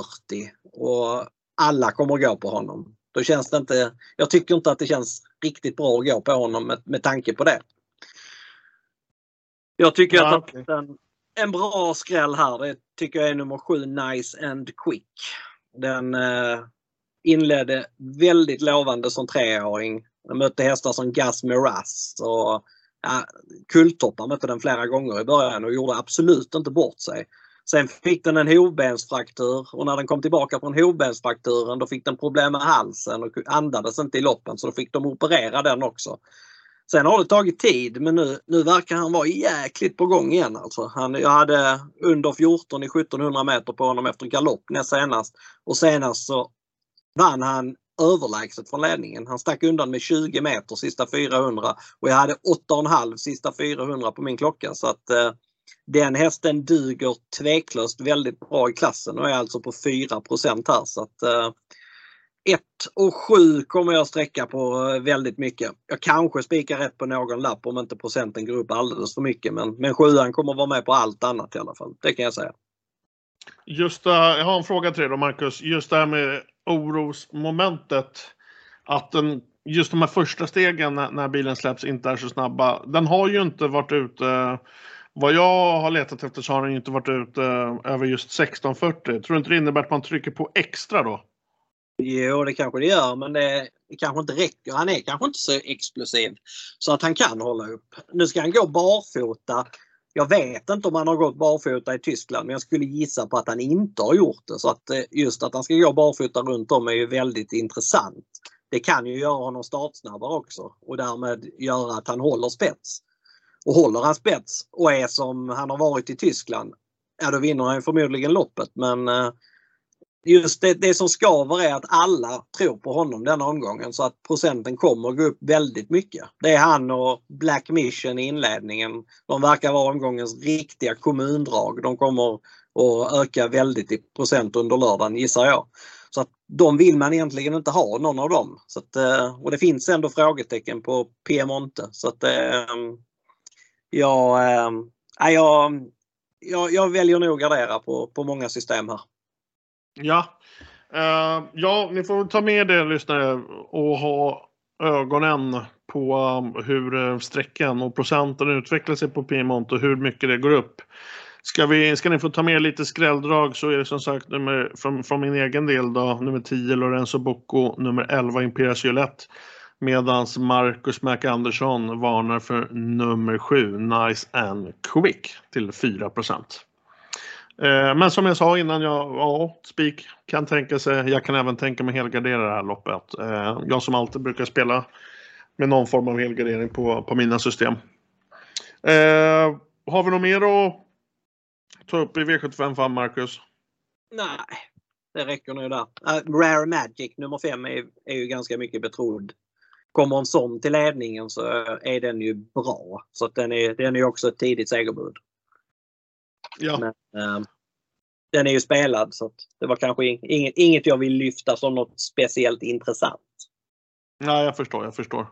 Och alla kommer gå på honom. Då känns det inte, jag tycker inte att det känns riktigt bra att gå på honom med, med tanke på det. Jag tycker ja, att okay. en, en bra skräll här, det tycker jag är nummer 7 Nice and Quick. Den eh, inledde väldigt lovande som treåring. Den mötte hästar som Gas Miraz och ja, Kulltoppar mötte den flera gånger i början och gjorde absolut inte bort sig. Sen fick den en hovbensfraktur och när den kom tillbaka från hovbensfrakturen då fick den problem med halsen och andades inte i loppen så då fick de operera den också. Sen har det tagit tid men nu, nu verkar han vara jäkligt på gång igen. Alltså. Han, jag hade under 14 i 1700 meter på honom efter galopp näst senast. Och senast så vann han överlägset från ledningen. Han stack undan med 20 meter sista 400 och jag hade 8,5 sista 400 på min klocka. Så att eh, den hästen duger tveklöst väldigt bra i klassen och är alltså på 4% här. Så att, eh, 1 och 7 kommer jag sträcka på eh, väldigt mycket. Jag kanske spikar rätt på någon lapp om inte procenten går upp alldeles för mycket men, men 7 kommer vara med på allt annat i alla fall. Det kan jag säga. Just det, jag har en fråga till dig då Marcus. Just det här med orosmomentet. Att den, just de här första stegen när, när bilen släpps inte är så snabba. Den har ju inte varit ute vad jag har letat efter så har den inte varit ute eh, över just 1640. Tror du inte det innebär att man trycker på extra då? Jo, det kanske det gör, men det, det kanske inte räcker. Han är kanske inte så explosiv så att han kan hålla upp. Nu ska han gå barfota. Jag vet inte om han har gått barfota i Tyskland, men jag skulle gissa på att han inte har gjort det. Så att eh, just att han ska gå barfota runt om är ju väldigt intressant. Det kan ju göra honom startsnabbare också och därmed göra att han håller spets. Och håller han spets och är som han har varit i Tyskland, ja då vinner han förmodligen loppet. Men eh, just det, det som skaver är att alla tror på honom denna omgången så att procenten kommer att gå upp väldigt mycket. Det är han och Black Mission i inledningen. De verkar vara omgångens riktiga kommundrag. De kommer att öka väldigt i procent under lördagen gissar jag. Så att de vill man egentligen inte ha någon av dem. Så att, eh, och det finns ändå frågetecken på Piemonte. Så att, eh, jag, äh, jag, jag, jag väljer nog att gardera på, på många system här. Ja. Uh, ja, ni får ta med det lyssnare och ha ögonen på um, hur eh, sträckan och procenten utvecklar sig på Piemont och hur mycket det går upp. Ska, vi, ska ni få ta med lite skrälldrag så är det som sagt nummer, från, från min egen del då, nummer 10 Lorenzo Bocco, nummer 11 Imperius Gillette. Medans Marcus McAnderson varnar för nummer 7 Nice and Quick till 4 Eh, men som jag sa innan, jag, ja, Spik kan tänka sig, jag kan även tänka mig helgardera det här loppet. Eh, jag som alltid brukar spela med någon form av helgardering på, på mina system. Eh, har vi något mer att ta upp i V75 5, Marcus? Nej, det räcker nog där. Uh, Rare Magic nummer 5 är, är ju ganska mycket betrodd. Kommer en sån till ledningen så är den ju bra. Så att den är, den är också ett tidigt segerbud. Ja. Men, äh, den är ju spelad så det var kanske inget, inget jag vill lyfta som något speciellt intressant. Nej, jag förstår, jag förstår.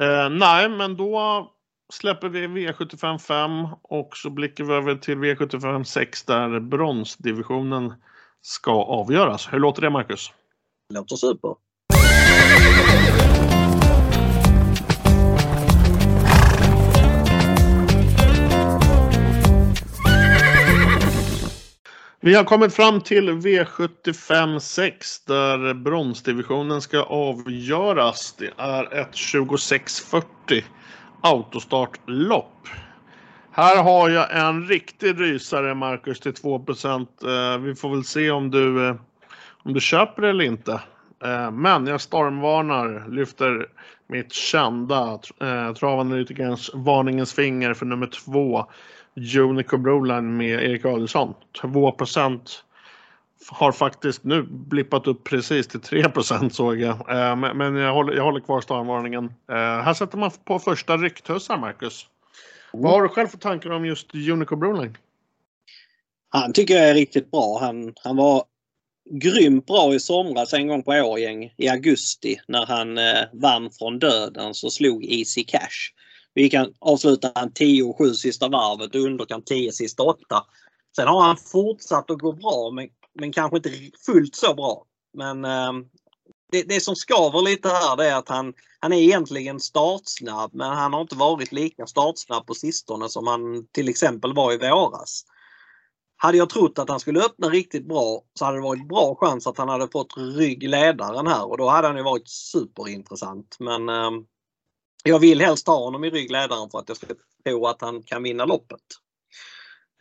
Eh, nej, men då släpper vi V75 5 och så blickar vi över till V75 6 där bronsdivisionen ska avgöras. Hur låter det Marcus? Låter super. Vi har kommit fram till V75 6 där bronsdivisionen ska avgöras. Det är ett 2640 autostartlopp. Här har jag en riktig rysare, Marcus, till 2 eh, Vi får väl se om du, eh, om du köper det eller inte. Eh, men jag stormvarnar, lyfter mitt kända travanalytikerns varningens finger för nummer två. Unico Broline med Erik Adielsson. 2% har faktiskt nu blippat upp precis till 3% såg jag. Eh, men jag håller, jag håller kvar stormvarningen. Eh, här sätter man på första rycktussar, Marcus. Vad har du själv för tankar om just Unico Broline? Han tycker jag är riktigt bra. Han, han var grymt bra i somras en gång på Årgäng i augusti när han eh, vann från döden så slog Easy Cash. Vi kan avsluta han 10 7 sista varvet och underkant 10 sista 8. Sen har han fortsatt att gå bra men, men kanske inte fullt så bra. Men eh, det, det som skaver lite här det är att han, han är egentligen startsnabb men han har inte varit lika startsnabb på sistone som han till exempel var i våras. Hade jag trott att han skulle öppna riktigt bra så hade det varit bra chans att han hade fått ryggledaren här och då hade han ju varit superintressant. Men eh, jag vill helst ha honom i ryggledaren för att jag ska tro att han kan vinna loppet.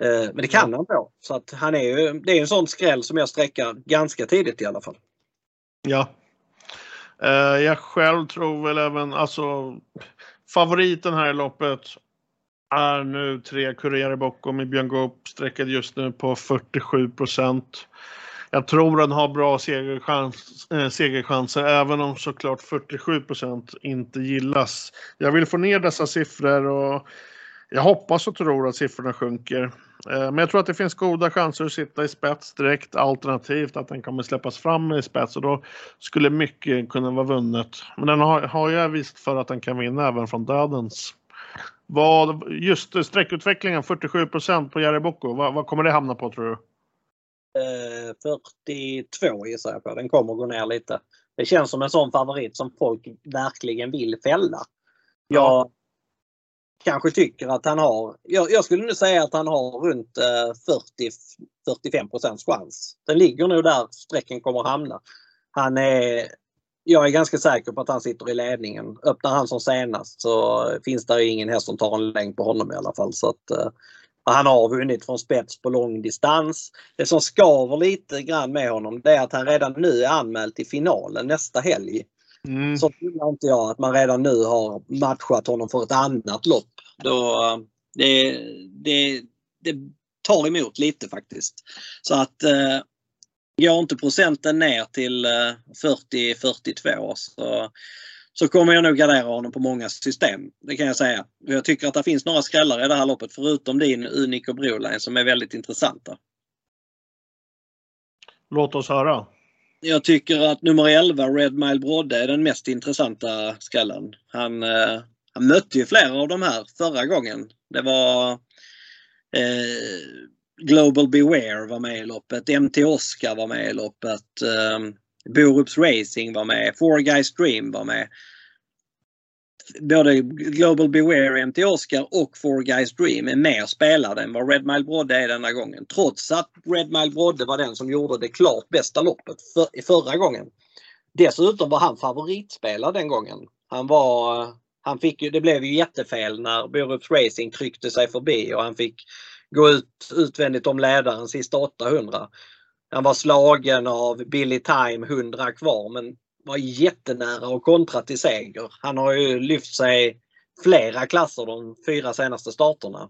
Eh, men det kan han då. Så att han är ju, det är en sån skräll som jag sträcker ganska tidigt i alla fall. Ja. Eh, jag själv tror väl även, alltså favoriten här i loppet är nu tre Kurier bakom i Björn Goop sträckad just nu på 47 procent. Jag tror den har bra segerchans, äh, segerchanser även om såklart 47 procent inte gillas. Jag vill få ner dessa siffror och jag hoppas och tror att siffrorna sjunker. Äh, men jag tror att det finns goda chanser att sitta i spets direkt alternativt att den kommer släppas fram i spets och då skulle mycket kunna vara vunnet. Men den har, har jag visst för att den kan vinna även från dödens. Vad, just sträckutvecklingen 47% på Jerry vad, vad, kommer det hamna på tror du? Eh, 42 gissar jag på. Den kommer gå ner lite. Det känns som en sån favorit som folk verkligen vill fälla. Jag ja. kanske tycker att han har, jag, jag skulle nu säga att han har runt eh, 40-45 chans. Den ligger nog där sträcken kommer hamna. Han är jag är ganska säker på att han sitter i ledningen. Öppnar han som senast så finns det ingen häst som tar en längd på honom i alla fall. Så att, han har vunnit från spets på lång distans. Det som skaver lite grann med honom det är att han redan nu är anmäld till finalen nästa helg. Mm. Så tror inte jag att man redan nu har matchat honom för ett annat lopp. Då, uh, det, det, det tar emot lite faktiskt. Så att uh, Går inte procenten ner till 40-42 eh, så, så kommer jag nog gardera honom på många system. Det kan jag säga. Jag tycker att det finns några skrällar i det här loppet förutom din Unico Broline som är väldigt intressanta. Låt oss höra. Jag tycker att nummer 11, Red Mile Brodde, är den mest intressanta skrällen. Han, eh, han mötte ju flera av de här förra gången. Det var eh, Global Beware var med i loppet. MT Oscar var med i loppet. Um, Borups Racing var med. Four Guys Dream var med. Både Global Beware, MT Oscar och Four Guys Dream är mer spelade än vad Red Mile Brodde är denna gången. Trots att Red Mile Brodde var den som gjorde det klart bästa loppet för, förra gången. Dessutom var han favoritspelare den gången. Han var han fick ju, det blev ju jättefel när Borups Racing tryckte sig förbi och han fick gå ut utvändigt om ledaren sista 800. Han var slagen av Billy Time 100 kvar men var jättenära att kontra till seger. Han har ju lyft sig flera klasser de fyra senaste starterna.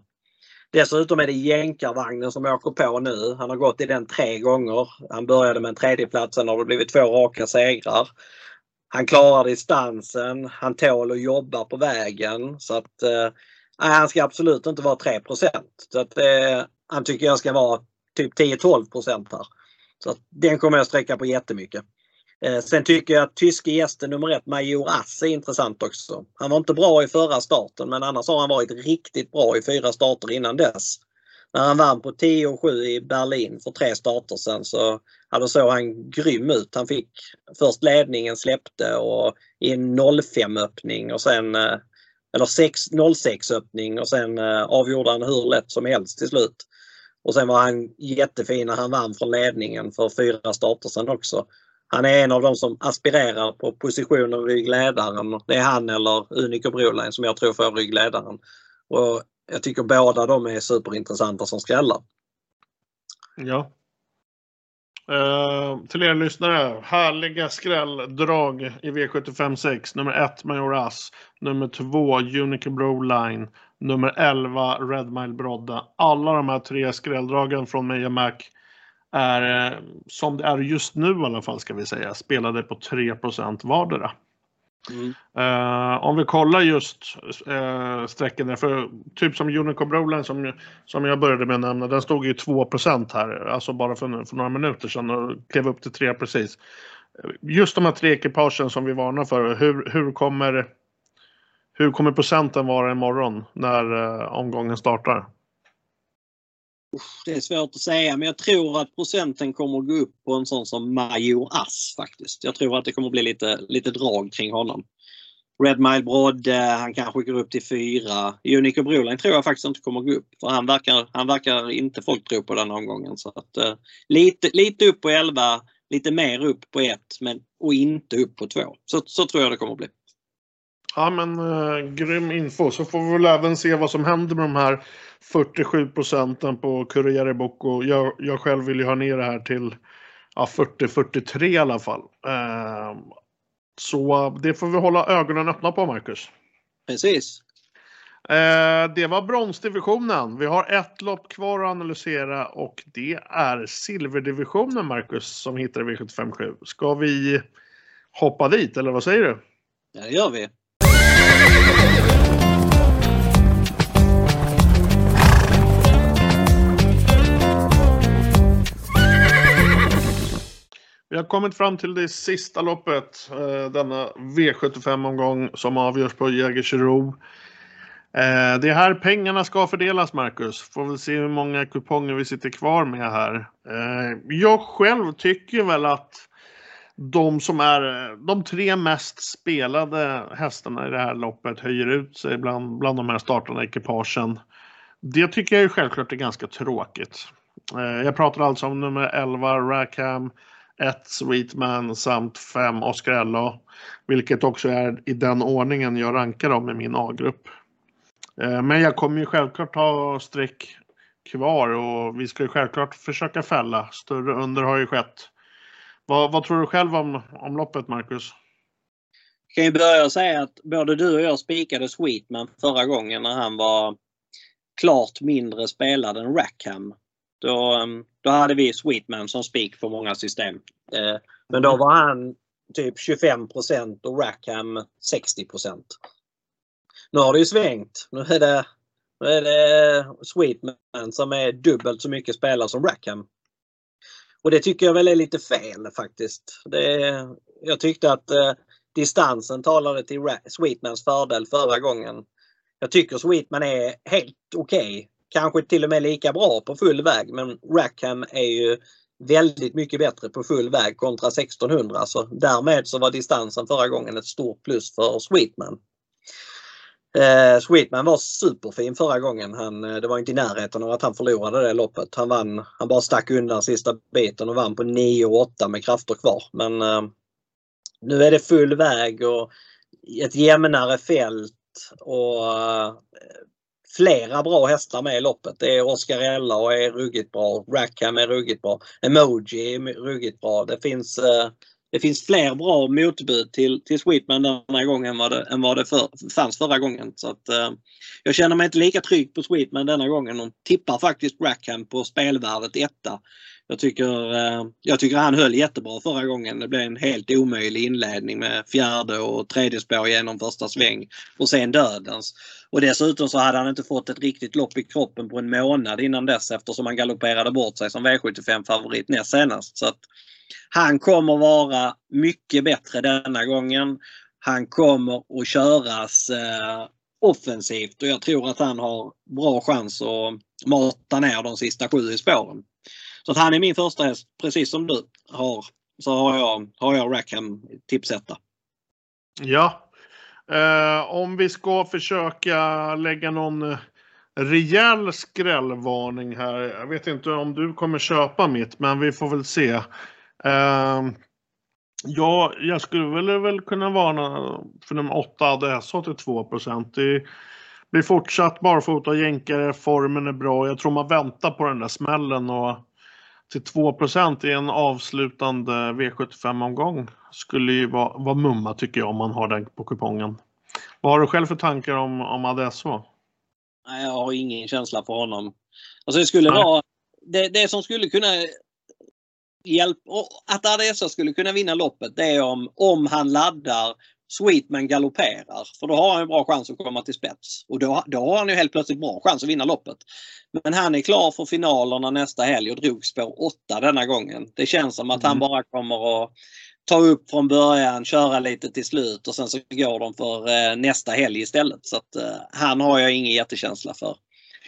Dessutom är det jänkarvagnen som åker på nu. Han har gått i den tre gånger. Han började med en tredjeplats, sen har det blivit två raka segrar. Han klarar distansen, han tål att jobba på vägen. Så att eh, han ska absolut inte vara 3% så att, eh, Han tycker jag ska vara typ 10-12 här. Så att den kommer jag sträcka på jättemycket. Eh, sen tycker jag att tyske gästen nummer ett, Major Ass, är intressant också. Han var inte bra i förra starten men annars har han varit riktigt bra i fyra starter innan dess. När han vann på 10 och 7 i Berlin för tre starter sen så ja, såg han grym ut. Han fick först ledningen släppte och i en 05 öppning och sen eh, eller 06 öppning och sen eh, avgjorde han hur lätt som helst till slut. Och sen var han jättefin när han vann från ledningen för fyra starter sen också. Han är en av de som aspirerar på positionen ryggledaren. Det är han eller Unico Broline som jag tror får ryggledaren. Och jag tycker båda de är superintressanta som skrällar. Ja. Uh, till er lyssnare, härliga skrälldrag i V75 6. Nummer 1 Majoras, nummer 2 Unico Broline, nummer 11 Red Mile Brodda. Alla de här tre skrälldragen från Meja Mac är, eh, som det är just nu i alla fall ska vi säga, spelade på 3 vardera. Mm. Uh, om vi kollar just uh, sträcken där, för typ som Unico Broline som, som jag började med att nämna, den stod ju 2% här, alltså bara för, för några minuter sedan och klev upp till 3 precis. Just de här tre ekipagen som vi varnar för, hur, hur kommer hur kommer procenten vara imorgon när eh, omgången startar? Det är svårt att säga men jag tror att procenten kommer att gå upp på en sån som Major Ass faktiskt. Jag tror att det kommer att bli lite, lite drag kring honom. Red Mile Brodde, han kanske går upp till 4. Unico Broline tror jag faktiskt inte kommer att gå upp. För han verkar, han verkar inte folk tro på den omgången. Så att, uh, lite, lite upp på 11, lite mer upp på 1 men, och inte upp på 2. Så, så tror jag det kommer att bli. Ja men uh, grym info. Så får vi väl även se vad som händer med de här 47 procenten på Corriere Bocco. Jag, jag själv vill ju ha ner det här till ja, 40-43 i alla fall. Uh, så det får vi hålla ögonen öppna på Marcus. Precis. Uh, det var bronsdivisionen. Vi har ett lopp kvar att analysera och det är silverdivisionen Marcus som hittar V757. Ska vi hoppa dit eller vad säger du? Ja, det gör vi. Vi har kommit fram till det sista loppet, eh, denna V75-omgång som avgörs på Jägersro. Eh, det är här pengarna ska fördelas, Marcus. Får väl se hur många kuponger vi sitter kvar med här. Eh, jag själv tycker väl att de som är de tre mest spelade hästarna i det här loppet höjer ut sig bland, bland de här startande ekipagen. Det tycker jag ju självklart är ganska tråkigt. Eh, jag pratar alltså om nummer 11 Rackham, 1 Sweetman samt 5 Oscarello. Vilket också är i den ordningen jag rankar dem i min A-grupp. Eh, men jag kommer ju självklart ha streck kvar och vi ska ju självklart försöka fälla. Större under har ju skett. Vad, vad tror du själv om, om loppet Marcus? Jag kan ju börja och säga att både du och jag spikade Sweetman förra gången när han var klart mindre spelad än Rackham. Då, ehm, då hade vi Sweetman som spik för många system. Eh, men då var han typ 25% och Rackham 60% Nu har det ju svängt. Nu är det, nu är det Sweetman som är dubbelt så mycket spelare som Rackham. Och det tycker jag väl är lite fel faktiskt. Det, jag tyckte att eh, distansen talade till Sweetmans fördel förra gången. Jag tycker Sweetman är helt okej. Kanske till och med lika bra på full väg men Rackham är ju väldigt mycket bättre på full väg kontra 1600 så därmed så var distansen förra gången ett stort plus för Sweetman. Eh, Sweetman var superfin förra gången. Han, eh, det var inte i närheten av att han förlorade det loppet. Han, vann, han bara stack undan sista biten och vann på 9-8 med krafter kvar. Men eh, nu är det full väg och ett jämnare fält och eh, flera bra hästar med i loppet. Det är Oscarella och är ruggigt bra. Rackham är ruggigt bra. Emoji är ruggigt bra. Det finns, eh, det finns fler bra motbud till, till Sweetman denna gången än vad det, än vad det för, fanns förra gången. Så att, eh, jag känner mig inte lika trygg på Sweetman denna gången De tippar faktiskt Rackham på spelvärdet etta. Jag tycker, eh, jag tycker han höll jättebra förra gången. Det blev en helt omöjlig inledning med fjärde och tredje spår genom första sväng och sen dödens. Och dessutom så hade han inte fått ett riktigt lopp i kroppen på en månad innan dess eftersom han galopperade bort sig som V75-favorit näst senast. Så att han kommer vara mycket bättre denna gången. Han kommer att köras eh, offensivt och jag tror att han har bra chans att mata ner de sista sju i spåren. Så att han är min första häst precis som du har. Så har jag, har jag Rackham tipsetta. Ja. Eh, om vi ska försöka lägga någon eh, rejäl skrällvarning här. Jag vet inte om du kommer köpa mitt men vi får väl se. Eh, ja, jag skulle väl, väl kunna varna för nummer 8 ADS 82 procent. blir fortsatt barfota jänkare, formen är bra. Jag tror man väntar på den där smällen och till 2% i en avslutande V75-omgång skulle ju vara, vara mumma tycker jag om man har den på kupongen. Vad har du själv för tankar om, om Adesso? Nej, jag har ingen känsla för honom. Alltså det skulle Nej. vara det, det som skulle kunna hjälpa, att Adesso skulle kunna vinna loppet det är om, om han laddar Sweetman galopperar. För då har han en bra chans att komma till spets. Och då, då har han ju helt plötsligt bra chans att vinna loppet. Men han är klar för finalerna nästa helg och drog spår 8 denna gången. Det känns som att mm. han bara kommer att ta upp från början, köra lite till slut och sen så går de för eh, nästa helg istället. Så att eh, han har jag ingen jättekänsla för.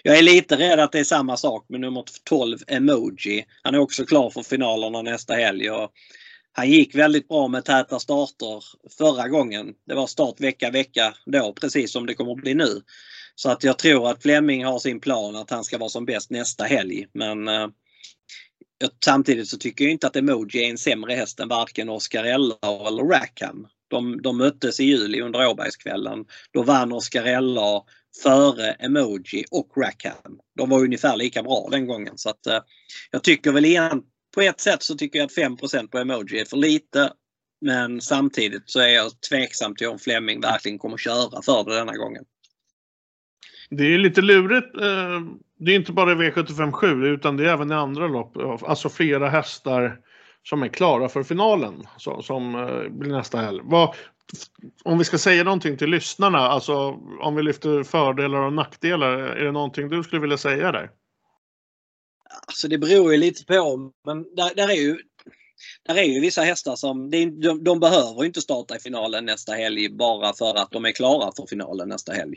Jag är lite rädd att det är samma sak med nummer 12 Emoji. Han är också klar för finalerna nästa helg. Och han gick väldigt bra med täta starter förra gången. Det var start vecka, vecka då precis som det kommer att bli nu. Så att jag tror att Flemming har sin plan att han ska vara som bäst nästa helg. Men eh, samtidigt så tycker jag inte att Emoji är en sämre häst än varken Oscarella eller Rackham. De, de möttes i juli under Åbergskvällen. Då vann Oscarella före Emoji och Rackham. De var ungefär lika bra den gången. Så att, eh, jag tycker väl egentligen på ett sätt så tycker jag att 5% på Emoji är för lite. Men samtidigt så är jag tveksam till om Fleming verkligen kommer köra för det denna gången. Det är lite lurigt. Eh, det är inte bara V75 7 utan det är även i andra lopp. Eh, alltså flera hästar som är klara för finalen som eh, blir nästa helg. om vi ska säga någonting till lyssnarna, alltså om vi lyfter fördelar och nackdelar, är det någonting du skulle vilja säga där? Så det beror ju lite på, men där, där är ju där är ju vissa hästar som de, de behöver inte starta i finalen nästa helg bara för att de är klara för finalen nästa helg.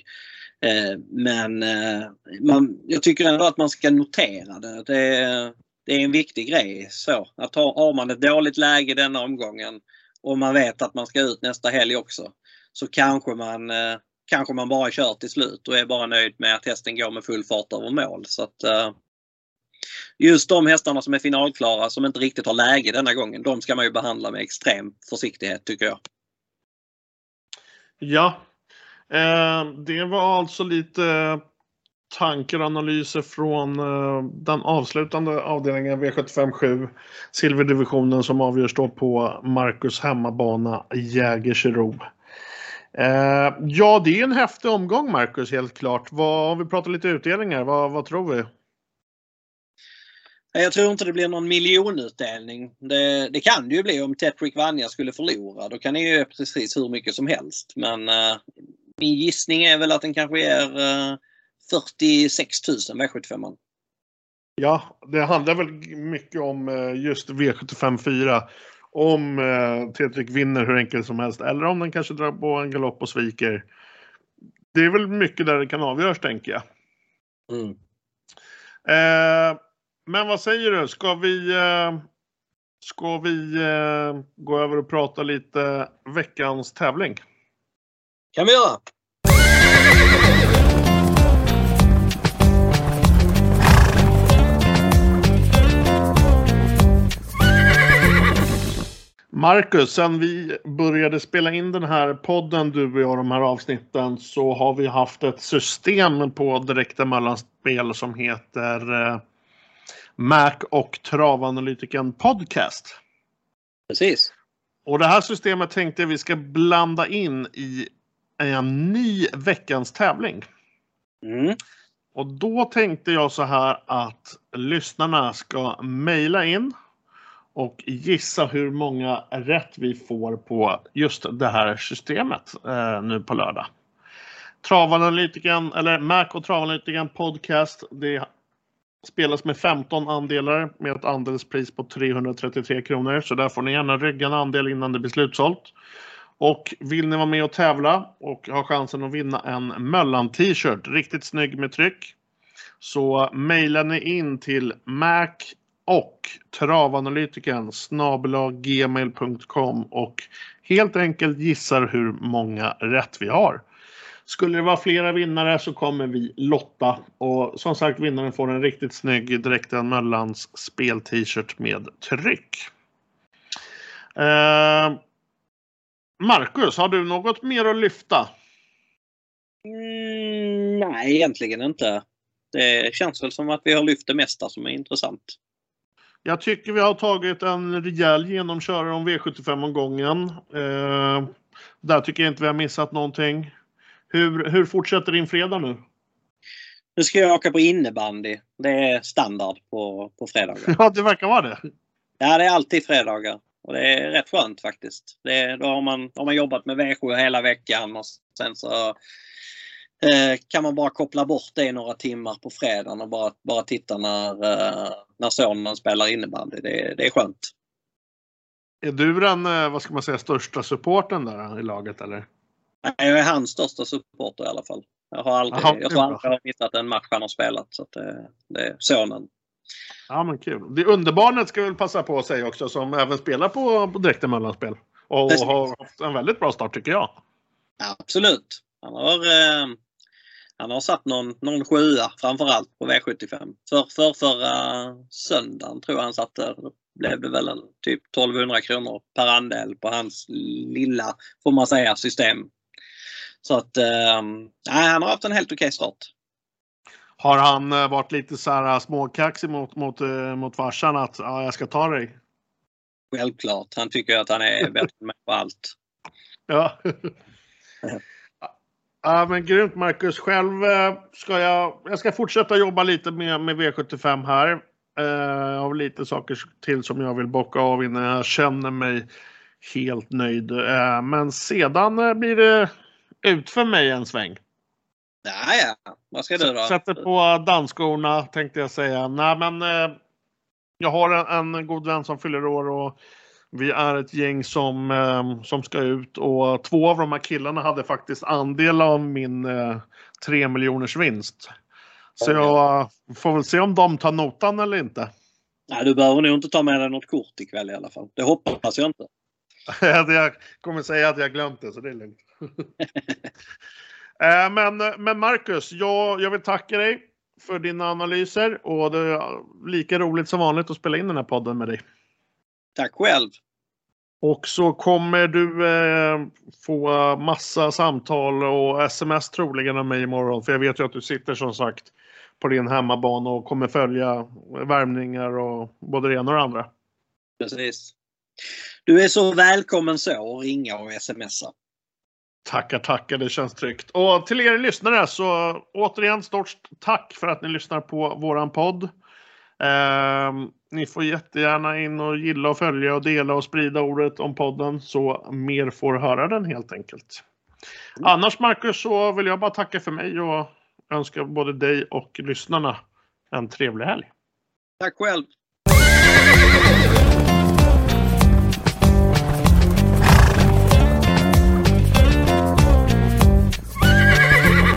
Eh, men eh, man, jag tycker ändå att man ska notera det. Det, det är en viktig grej. Så, att ha, har man ett dåligt läge denna omgången och man vet att man ska ut nästa helg också så kanske man, eh, kanske man bara kör till slut och är bara nöjd med att hästen går med full fart över mål. Så att, just de hästarna som är finalklara som inte riktigt har läge denna gången, de ska man ju behandla med extrem försiktighet tycker jag. Ja, eh, det var alltså lite eh, tankar och analyser från eh, den avslutande avdelningen V75 7 Silverdivisionen som avgörs då på Marcus hemmabana Jägersro. Ja, det är en häftig omgång Marcus helt klart. Vad, om vi pratar lite utdelningar, vad, vad tror vi? Jag tror inte det blir någon miljonutdelning. Det, det kan det ju bli om Tetrick Vanja skulle förlora. Då kan det ju precis hur mycket som helst. Men uh, min gissning är väl att den kanske är uh, 46 000 V75. Ja, det handlar väl mycket om uh, just V75 4. Om uh, Tetrick vinner hur enkelt som helst eller om den kanske drar på en galopp och sviker. Det är väl mycket där det kan avgöras tänker jag. Mm. Men vad säger du? Ska vi, eh, ska vi eh, gå över och prata lite veckans tävling? kan vi göra. Marcus, sen vi började spela in den här podden, du och jag, de här avsnitten, så har vi haft ett system på direkta mellanspel som heter eh, Mac och travanalytiken Podcast. Precis. Och det här systemet tänkte jag vi ska blanda in i en ny veckans tävling. Mm. Och då tänkte jag så här att lyssnarna ska mejla in och gissa hur många rätt vi får på just det här systemet eh, nu på lördag. Travanalytiken, eller Mac och Travanalytiken Podcast, det spelas med 15 andelar med ett andelspris på 333 kronor. Så där får ni gärna rygga en andel innan det blir slutsålt. Och vill ni vara med och tävla och ha chansen att vinna en Möllan-t-shirt, riktigt snygg med tryck, så mejlar ni in till mac och travanalytiken gmail.com och helt enkelt gissar hur många rätt vi har. Skulle det vara flera vinnare så kommer vi lotta. Och som sagt, vinnaren får en riktigt snygg Direkta Möllans spel-t-shirt med tryck. Eh, Marcus, har du något mer att lyfta? Mm, nej, egentligen inte. Det känns väl som att vi har lyft det mesta som är intressant. Jag tycker vi har tagit en rejäl genomkörare om V75-omgången. Eh, där tycker jag inte vi har missat någonting. Hur, hur fortsätter din fredag nu? Nu ska jag åka på innebandy. Det är standard på, på fredagar. Ja, det verkar vara det. Ja, det är alltid fredagar. Och det är rätt skönt faktiskt. Det, då har man, har man jobbat med V7 hela veckan och sen så eh, kan man bara koppla bort det i några timmar på fredagen och bara, bara titta när, eh, när sonen spelar innebandy. Det, det är skönt. Är du den, eh, vad ska man säga, största supporten där i laget eller? Jag är hans största supporter i alla fall. Jag, har aldrig, Aha, jag tror aldrig jag har missat en match han har spelat. Så det, det är sonen. Ja men kul. Det underbarnet ska vi väl passa på att säga också som även spelar på, på direkten mellanspel. Och Precis. har haft en väldigt bra start tycker jag. Absolut. Han har, eh, han har satt någon, någon sjua framförallt på V75. För, för förra söndagen tror jag han satte, blev det väl en typ 1200 kronor per andel på hans lilla, får man säga, system. Så att eh, nej, han har haft en helt okej start. Har han eh, varit lite så här småkaxig mot, mot, eh, mot farsan att ja, jag ska ta dig? Självklart. Han tycker att han är bättre med på allt. Ja. Ja men grymt Marcus. Själv eh, ska jag, jag ska fortsätta jobba lite med, med V75 här. Eh, Jag har lite saker till som jag vill bocka av innan jag känner mig helt nöjd. Eh, Men sedan eh, blir det ut för mig en sväng. Ja. Vad ska du då? Sätter på dansskorna tänkte jag säga. Nej men eh, jag har en, en god vän som fyller år och vi är ett gäng som, eh, som ska ut och två av de här killarna hade faktiskt andel av min eh, 3 miljoners vinst. Så jag eh, får väl se om de tar notan eller inte. Nej, du behöver nog inte ta med dig något kort ikväll i alla fall. Det hoppas jag inte. jag kommer säga att jag glömt det så det är lugnt. Eh, men, men Marcus, jag, jag vill tacka dig för dina analyser och det är lika roligt som vanligt att spela in den här podden med dig. Tack själv. Och så kommer du eh, få massa samtal och sms troligen av mig imorgon. För jag vet ju att du sitter som sagt på din hemmabana och kommer följa värmningar och både det ena och det andra. Precis. Du är så välkommen så att ringa och smsa. Tackar, tackar. Det känns tryggt. Och till er lyssnare så återigen stort tack för att ni lyssnar på våran podd. Ehm, ni får jättegärna in och gilla och följa och dela och sprida ordet om podden så mer får höra den helt enkelt. Annars Marcus så vill jag bara tacka för mig och önska både dig och lyssnarna en trevlig helg. Tack själv.